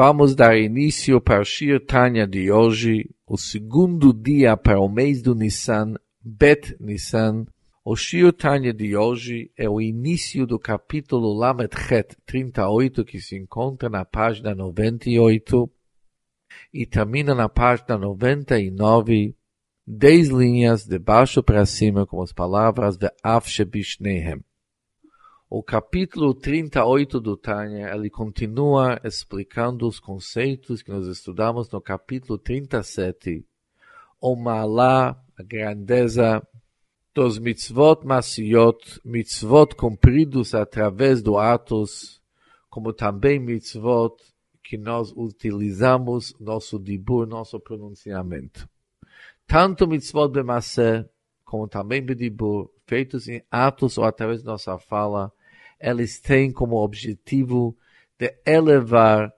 Vamos dar início para o Shir Tanya de hoje, o segundo dia para o mês do Nissan, Bet Nissan. O Shir Tanya de hoje é o início do capítulo Lamet Het 38, que se encontra na página 98 e termina na página 99, dez linhas de baixo para cima com as palavras de Af Shebishnehem. O capítulo 38 do Tânia, ele continua explicando os conceitos que nós estudamos no capítulo 37. O Malá, a grandeza dos mitzvot masiot, mitzvot cumpridos através do atos, como também mitzvot que nós utilizamos nosso dibur, nosso pronunciamento. Tanto mitzvot bemaser, como também bedibur, feitos em atos ou através de nossa fala, eles têm como objetivo de elevar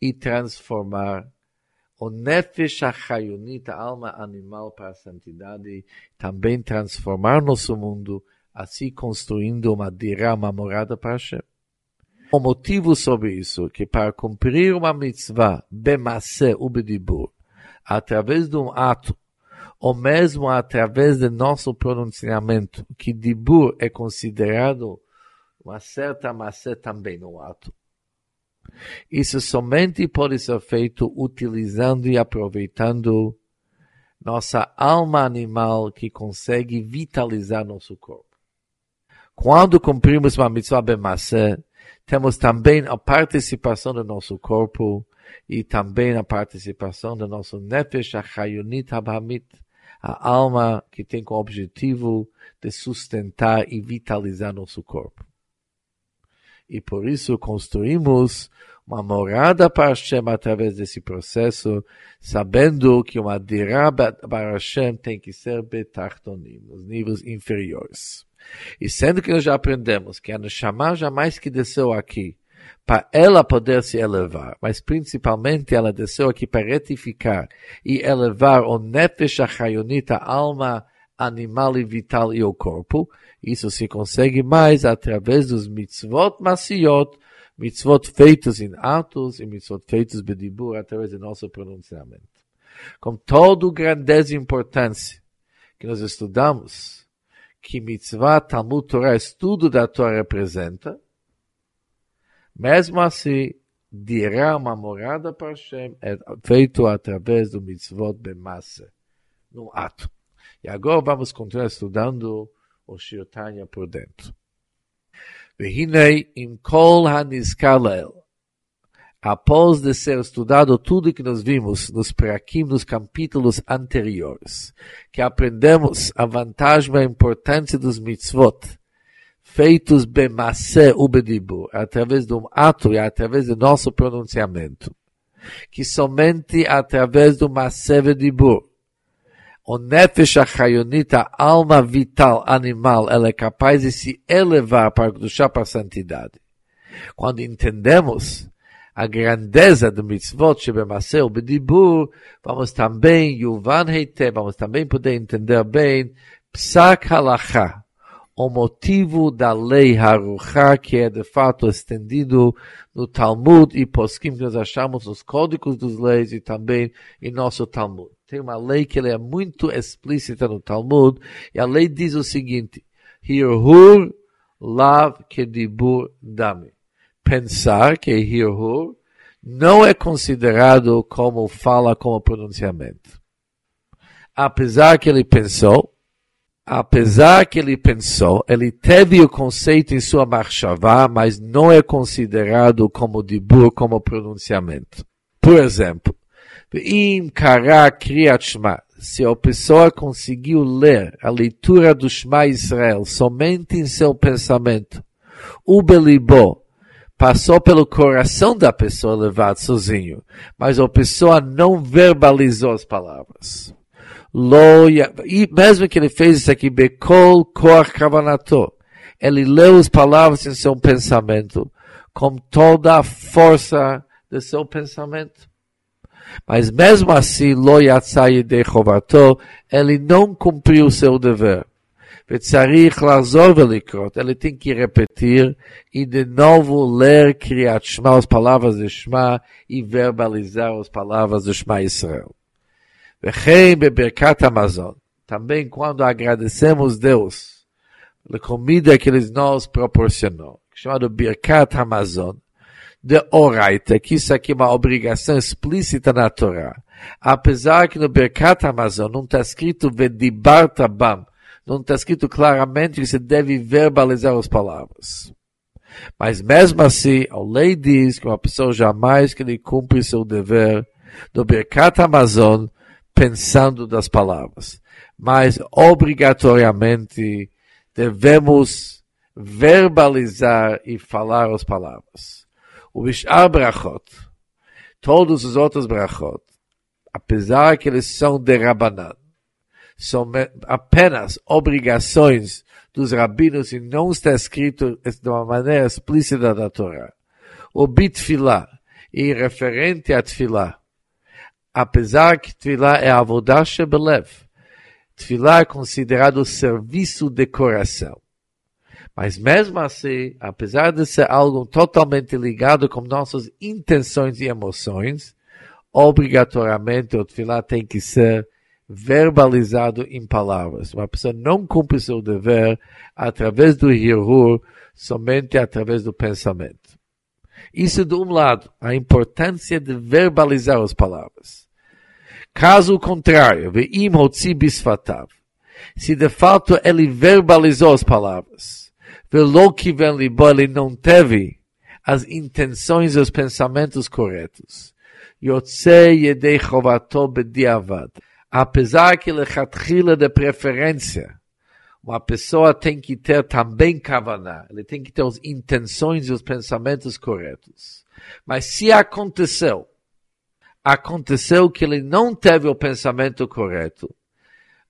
e transformar o Nefesh Achayonit, a alma animal para a santidade, também transformar nosso mundo, assim construindo uma dirá, uma morada para Hashem. O motivo sobre isso, que para cumprir uma mitzvah, bemase ubedibur, através de um ato, ou mesmo através de nosso pronunciamento, que dibur é considerado uma certa massa também no ato. Isso somente pode ser feito utilizando e aproveitando nossa alma animal que consegue vitalizar nosso corpo. Quando cumprimos uma mitzvah bemassa, temos também a participação do nosso corpo e também a participação do nosso nefesh achayunit habamit, a alma que tem como objetivo de sustentar e vitalizar nosso corpo e por isso construímos uma morada para Hashem através desse processo, sabendo que uma dirá para Hashem tem que ser betartonim, nos níveis inferiores. E sendo que nós já aprendemos que a Neshama jamais que desceu aqui para ela poder se elevar, mas principalmente ela desceu aqui para retificar e elevar o Nefesh Achayonita, a alma animal e vital e o corpo, isso se consegue mais através dos mitzvot masiot, mitzvot feitos em atos e mitzvot feitos bedibur através do nosso pronunciamento. Com toda grandeza e importância que nós estudamos, que mitzvah, Talmud Torah, estudo da Torá representa, mesmo assim, dirá uma morada para Hashem é feito através do mitzvot bemassa, no ato. E agora vamos continuar estudando o Shir Tanya por dentro. Vehinei im kol hanizkalel. Após de ser estudado tudo que nós vimos nos prakim, nos capítulos anteriores, que aprendemos a vantagem e a importância dos mitzvot, feitos bemase ubedibur, através de um ato e através do nosso pronunciamento, que somente através do maseve dibur, o Nefesh Achayonit, a alma vital animal, ela é capaz de se elevar para o para a santidade. Quando entendemos a grandeza do mitzvot Shebemaseu Bedibur, vamos também, Yuvan Heite, vamos também poder entender bem Psak Halacha, o motivo da lei Haruchá, que é de fato estendido no Talmud e Poskim, que nós achamos nos códigos dos leis e também em nosso Talmud tem uma lei que é muito explícita no Talmud, e a lei diz o seguinte, Hirhur lav kedibur dami. Pensar que Hirhur não é considerado como fala, como pronunciamento. Apesar que ele pensou, apesar que ele pensou, ele teve o conceito em sua marchavá, mas não é considerado como dibur, como pronunciamento. Por exemplo, Im kara kriyat. Se a pessoa conseguiu ler a leitura do Shema Israel somente em seu pensamento, o belibó passou pelo coração da pessoa levado sozinho, mas a pessoa não verbalizou as palavras. Loia, e mesmo que ele fez isso aqui, Bekol Kor Kavanato, ele leu as palavras em seu pensamento, com toda a força de seu pensamento. Mas mesmo assim, lo yatzai de chovato, ele não cumpriu seu dever. וצריך לחזור ולקרות, ele tem que repetir e de novo ler Kriyat Shema, as palavras de Shema, e verbalizar Amazon. Também quando agradecemos Deus pela comida que Ele nos proporcionou, é chamado Birkat Amazon, de oraita, que isso aqui é uma obrigação explícita na Torá. Apesar que no Birkat Amazon não está escrito Vedibartabam, não está escrito claramente que se deve verbalizar as palavras. Mas mesmo assim, a lei diz que uma pessoa jamais que ele cumpre seu dever do Birkat Amazon pensando das palavras. Mas obrigatoriamente devemos verbalizar e falar as palavras. O Bishar Brachot, todos os outros Brachot, apesar que eles são de Rabanan, são apenas obrigações dos rabinos e não está escrito de uma maneira explícita na Torá. O bitfilá, e referente a tfilá, apesar que tfilá é avodah shebelev, tfilá é considerado serviço de coração. Mas mesmo assim, apesar de ser algo totalmente ligado com nossas intenções e emoções, obrigatoriamente o tefilá tem que ser verbalizado em palavras. Uma pessoa não cumpre seu dever através do hirur, somente através do pensamento. Isso de um lado, a importância de verbalizar as palavras. Caso contrário, se de fato ele verbalizou as palavras, ele não teve as intenções e os pensamentos corretos, Yotze Yedei Chovato Bediavad. Apesar que lechatchila de preferência, uma pessoa tem que ter também kavaná, ele tem que ter as intenções e os pensamentos corretos. Mas se aconteceu, aconteceu que ele não teve o pensamento correto,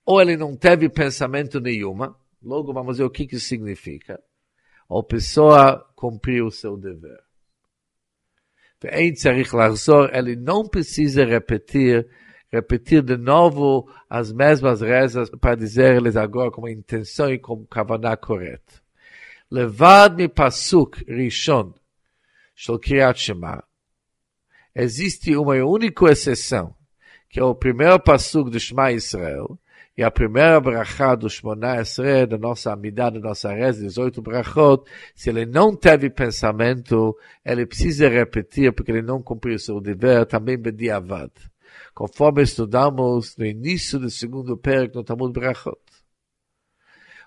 ou ele não teve pensamento nenhuma, logo vamos ver o que, que significa. A pessoa cumpriu o seu dever. Ele não precisa repetir repetir de novo as mesmas rezas para dizer eles agora com intenção e com kavaná correta. Levad mi pasuk rishon shel Kriyat Shema. Existe uma única exceção, que é o primeiro pasuk do Shema Israel, e a primeira brachá do Shemona Esrei, da nossa amidá, da nossa reza, 18 brachot, se ele não teve pensamento, ele precisa repetir, porque ele não cumpriu seu dever, também bediavad conforme estudamos no início do segundo perto no Talmud Brachot.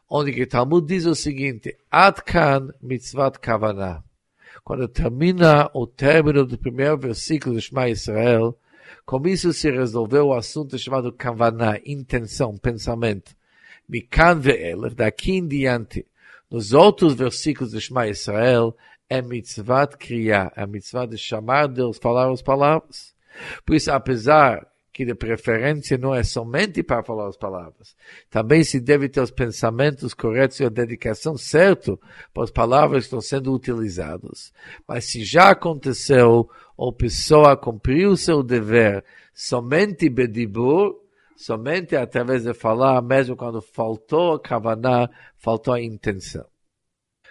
Onde que Talmud diz o seguinte, Adkan mitzvat kavana. Quando termina o término do primeiro versículo do Shema Israel, com isso se resolveu o assunto chamado kavana, intenção, pensamento. Mikan ve'elef, daqui em diante, nos outros versículos do Shema Israel, é mitzvat kriya, é mitzvat de chamar Deus, falar as palavras. Por isso, apesar que de preferência não é somente para falar as palavras, também se deve ter os pensamentos corretos e a dedicação certa para as palavras que estão sendo utilizadas. Mas se já aconteceu, ou pessoa cumpriu seu dever somente bedibur, somente através de falar, mesmo quando faltou a kavaná, faltou a intenção.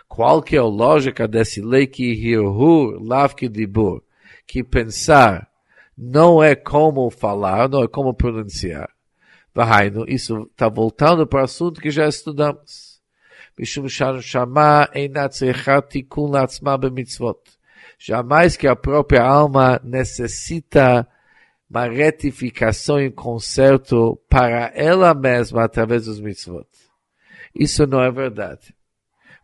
Qual que é a lógica desse lei que hirhur, lavki dibur, que pensar não é como falar, não é como pronunciar. Vahainu, isso está voltando para o assunto que já estudamos. Mishum shama tikun latzma b'mitzvot. Jamais que a própria alma necessita uma retificação e conserto para ela mesma através dos mitzvot. Isso não é verdade.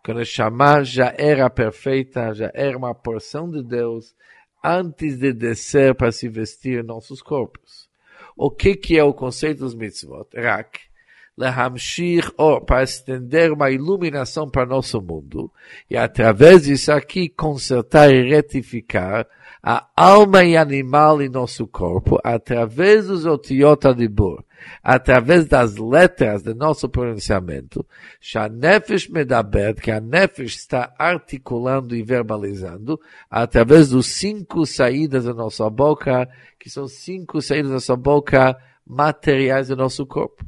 Quando a Shama já era perfeita, já era uma porção de Deus, antes de descer para se vestir nossos corpos. O que, que é o conceito dos mitzvot? Rak. Lehamshir, or, para estender uma iluminação para nosso mundo, e através disso aqui consertar e retificar a alma e animal em nosso corpo, através dos otiot adibur, através das letras do nosso pronunciamento, Shanefesh Medaber, que a Nefesh está articulando e verbalizando, através dos cinco saídas da nossa boca, que são cinco saídas da nossa boca materiais do nosso corpo.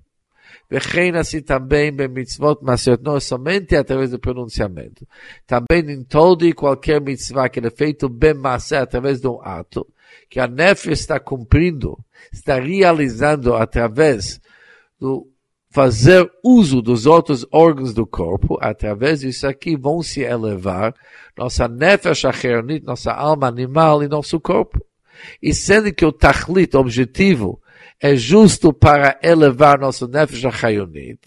Assim também bem mitzvot não é somente através do pronunciamento. Também em todo e qualquer mitzvah que é feito bem massa através de um ato, que a nef está cumprindo, está realizando através do fazer uso dos outros órgãos do corpo, através disso aqui vão se elevar nossa nefesh achernit, nossa alma animal e nosso corpo. E sendo que o tachlit, objetivo, é justo para elevar nosso nefesh achayonit.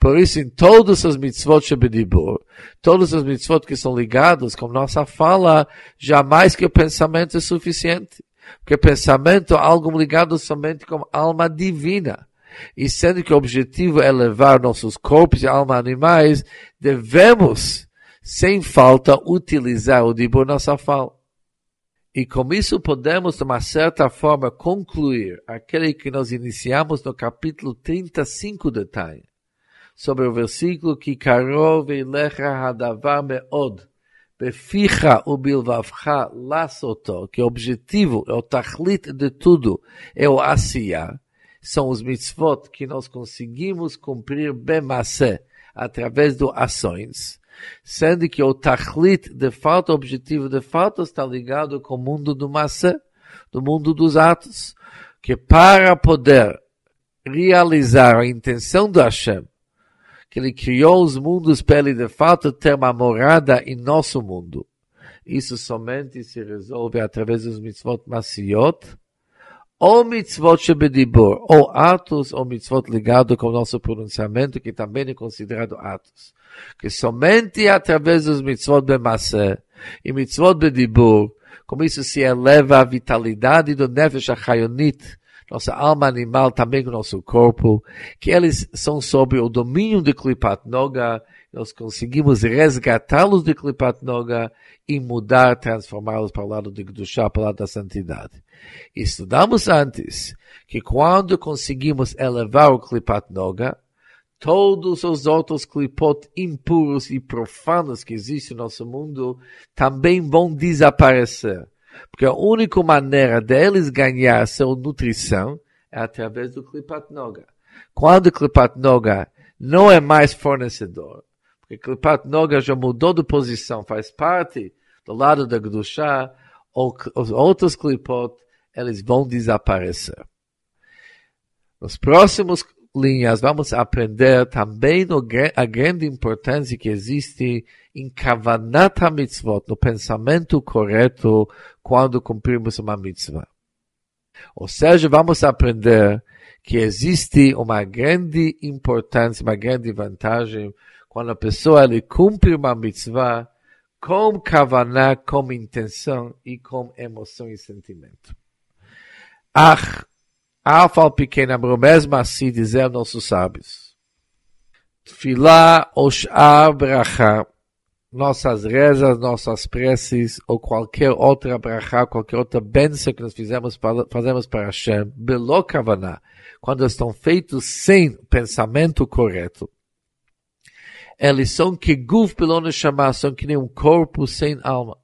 Por isso, em todos os mitzvot shebedibur, todos os mitzvot que são ligados com nossa fala, jamais que o pensamento é suficiente. Porque pensamento é algo ligado somente com alma divina. E sendo que o objetivo é elevar nossos corpos e alma animais, devemos, sem falta, utilizar o dibur nossa fala. E com isso podemos, de uma certa forma, concluir aquele que nós iniciamos no capítulo 35 de Tânia, sobre o versículo que karov elecha hadavar meod, beficha ubilvavcha lasoto, que o objetivo, é o tachlit de tudo, é o asiya, são os mitzvot que nós conseguimos cumprir bem através de ações sendo que o tachlit, de fato, o objetivo de fato está ligado com o mundo do massa, do mundo dos atos, que para poder realizar a intenção do Hashem, que ele criou os mundos para ele de fato ter uma morada em nosso mundo. Isso somente se resolve através dos mitzvot massiot, ou mitzvot shebedibor, ou atos ou mitzvot ligado com o nosso pronunciamento, que também é considerado atos. Que somente através dos mitzvot bemassé e mitzvot bedibur, como isso se eleva a vitalidade do nefesh achayonit, nossa alma animal, também com nosso corpo, que eles são sob o domínio de Klipat Noga, nós conseguimos resgatá-los de Klipat Noga e mudar, transformá-los para o lado de Kedushá, para o lado da santidade. Estudamos antes que quando conseguimos elevar o Klipat Noga, todos os outros clipot impuros e profanos que existem no nosso mundo também vão desaparecer. Porque a única maneira deles ganhar sua nutrição é através do Klipat Noga. Quando o Klipat Noga não é mais fornecedor, porque Klipat Noga já mudou de posição, faz parte do lado da Gdushá, os outros Klipot, eles vão desaparecer. Nos próximos linhas, vamos aprender também a grande importância que existe em Kavanat mitzvot, no pensamento correto quando cumprimos uma mitzvah. Ou seja, vamos aprender que existe uma grande importância, uma grande vantagem quando a pessoa ele cumpre uma mitzvah com kavaná, com intenção e com emoção e sentimento. Ah, Afal pequena, mesmo assim dizer nossos sábios. Tfilá, Oshar, Bracha, nossas rezas, nossas preces, ou qualquer outra bracha, qualquer outra bênção que nós fizemos para, fazemos para Hashem, belo kavaná, quando estão feitos sem pensamento correto, eles são que guf chamar, são que nem um corpo sem alma.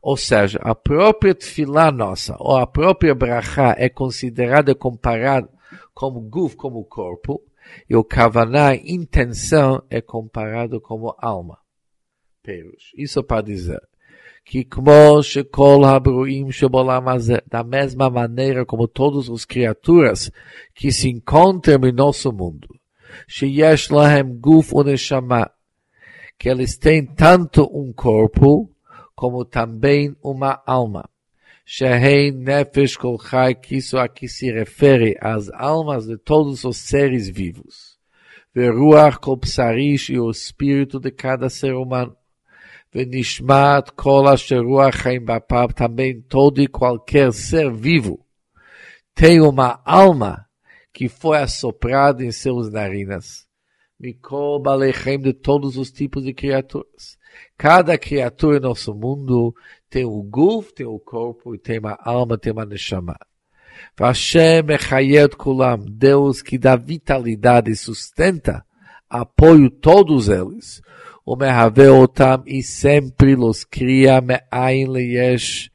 Ou seja, a própria tefilá nossa, ou a própria brachá é considerada comparada como guf, como corpo, e o kavaná, intenção, é comparado como alma. Perush. Isso para dizer que como shekol habruim shebolam da mesma maneira como todas as criaturas que se encontram em nosso mundo, sheyesh lahem guf uneshama, que eles têm tanto um corpo como também uma alma. Shehei Nefesh Kol Chai, que isso aqui se refere às almas de todos os seres vivos. Veruach Kol e o espírito de cada ser humano. Venishmat Kol Asheruach Chaim Bapab, também todo e qualquer ser vivo tem uma alma que foi assoprada em seus narinas. Mikol Balechem de todos os tipos de criaturas. Cada criatura no nosso mundo tem o guf, tem o corpo, tem uma alma, tem uma neshama. Vashem Echayet Kulam, Deus que dá vitalidade e sustenta, apoio todos eles. O Mehave Otam e sempre los cria Me'ain Leyesh,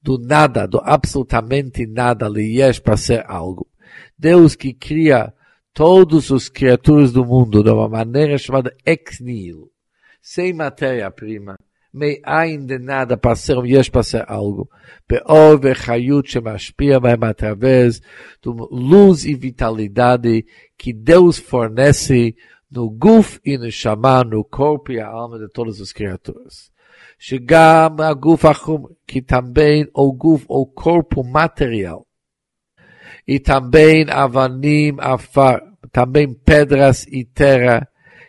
do nada, do absolutamente nada, Leyesh para ser algo. Deus que cria todos os criaturas do mundo de uma maneira chamada ex nihilo, sem matéria-prima, mei ainda nada para ser um yesh, para ser algo. Beor vechayut shemashpia mesmo através de luz e vitalidade que Deus fornece no guf e no chamar, no corpo e a alma de todas as criaturas. Chegam a guf achum, que também o guf, o corpo material, e também avanim, afar, também pedras e terra,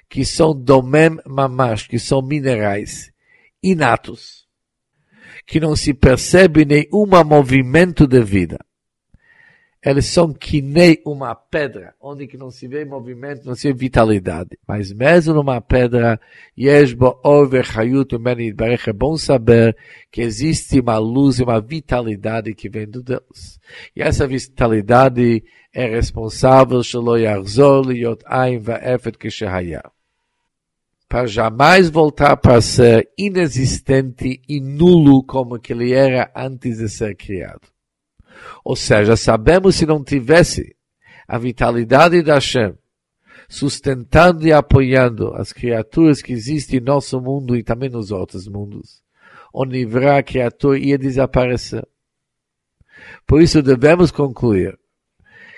que são domem mamash, que são minerais, inatos, que não se percebe nenhum movimento de vida. Eles são que nem uma pedra, onde que não se vê movimento, não se vê vitalidade. Mas mesmo numa pedra, yeshbo over hayut é bom saber que existe uma luz e uma vitalidade que vem do Deus. E essa vitalidade é responsável, para jamais voltar para ser inexistente e nulo como que ele era antes de ser criado. Ou seja, sabemos se não tivesse a vitalidade da Hashem sustentando e apoiando as criaturas que existem em nosso mundo e também nos outros mundos, o Nivra, criatura, ia desaparecer. Por isso devemos concluir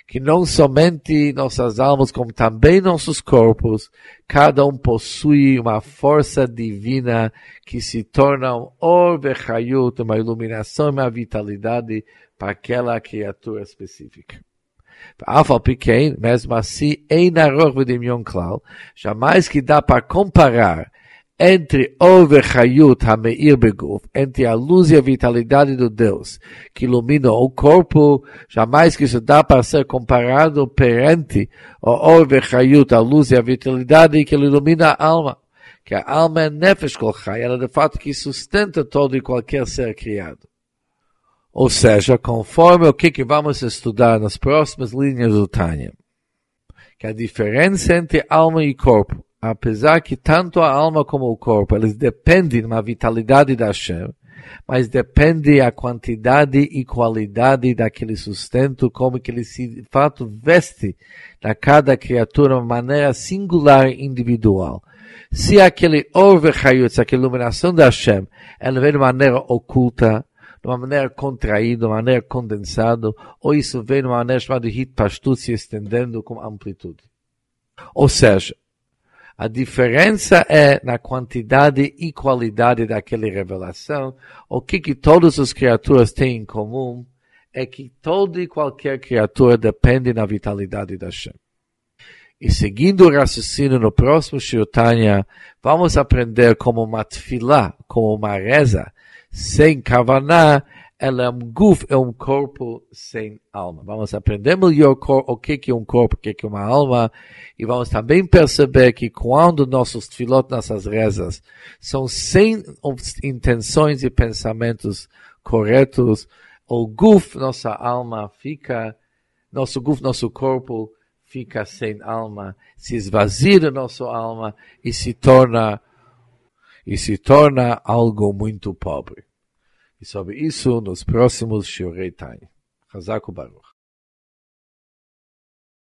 que não somente nossas almas, como também nossos corpos, cada um possui uma força divina que se torna um orbe chayut, uma iluminação, uma vitalidade para aquela criatura específica. Alfa pequeno, mesmo assim, em arroz de jamais que dá para comparar entre o vechayut hameir beguf, entre a luz e a vitalidade do Deus, que ilumina o corpo, jamais que isso dá para ser comparado perante o or vechayut, a luz e a vitalidade que ilumina a alma. Que a alma é nefesh kolchai, ela de fato que sustenta todo e qualquer ser criado. Ou seja, conforme o que, que vamos estudar nas próximas linhas do Tânia, que a diferença entre alma e corpo apesar que tanto a alma como o corpo, eles dependem da vitalidade da Hashem, mas depende a quantidade e qualidade daquele sustento, como que ele se, de fato, veste na cada criatura de uma maneira singular e individual. Se aquele overchayut, se aquela iluminação da Hashem, ela vem de maneira oculta, de uma maneira contraída, de uma maneira condensada, ou isso vem de uma maneira chamada hit pashtut, se estendendo com amplitude. Ou seja, a diferença é na quantidade e qualidade daquela revelação. O que, que todas as criaturas têm em comum é que toda e qualquer criatura depende da vitalidade da Shem. E seguindo o raciocínio no próximo Shirtanya, vamos aprender como uma tefilá, como uma reza, sem kavaná, ela é um guf, é um corpo sem alma. Vamos aprender melhor o que é um corpo, o que é uma alma, e vamos também perceber que quando nossos tefilot, nossas rezas, são sem intenções e pensamentos corretos, o guf, nossa alma, fica, nosso guf, nosso corpo, fica sem alma, se esvazia da nossa alma e se torna, e se torna algo muito pobre. E sobre isso, nos próximos Shiorei Tanya. Hazako Baruch.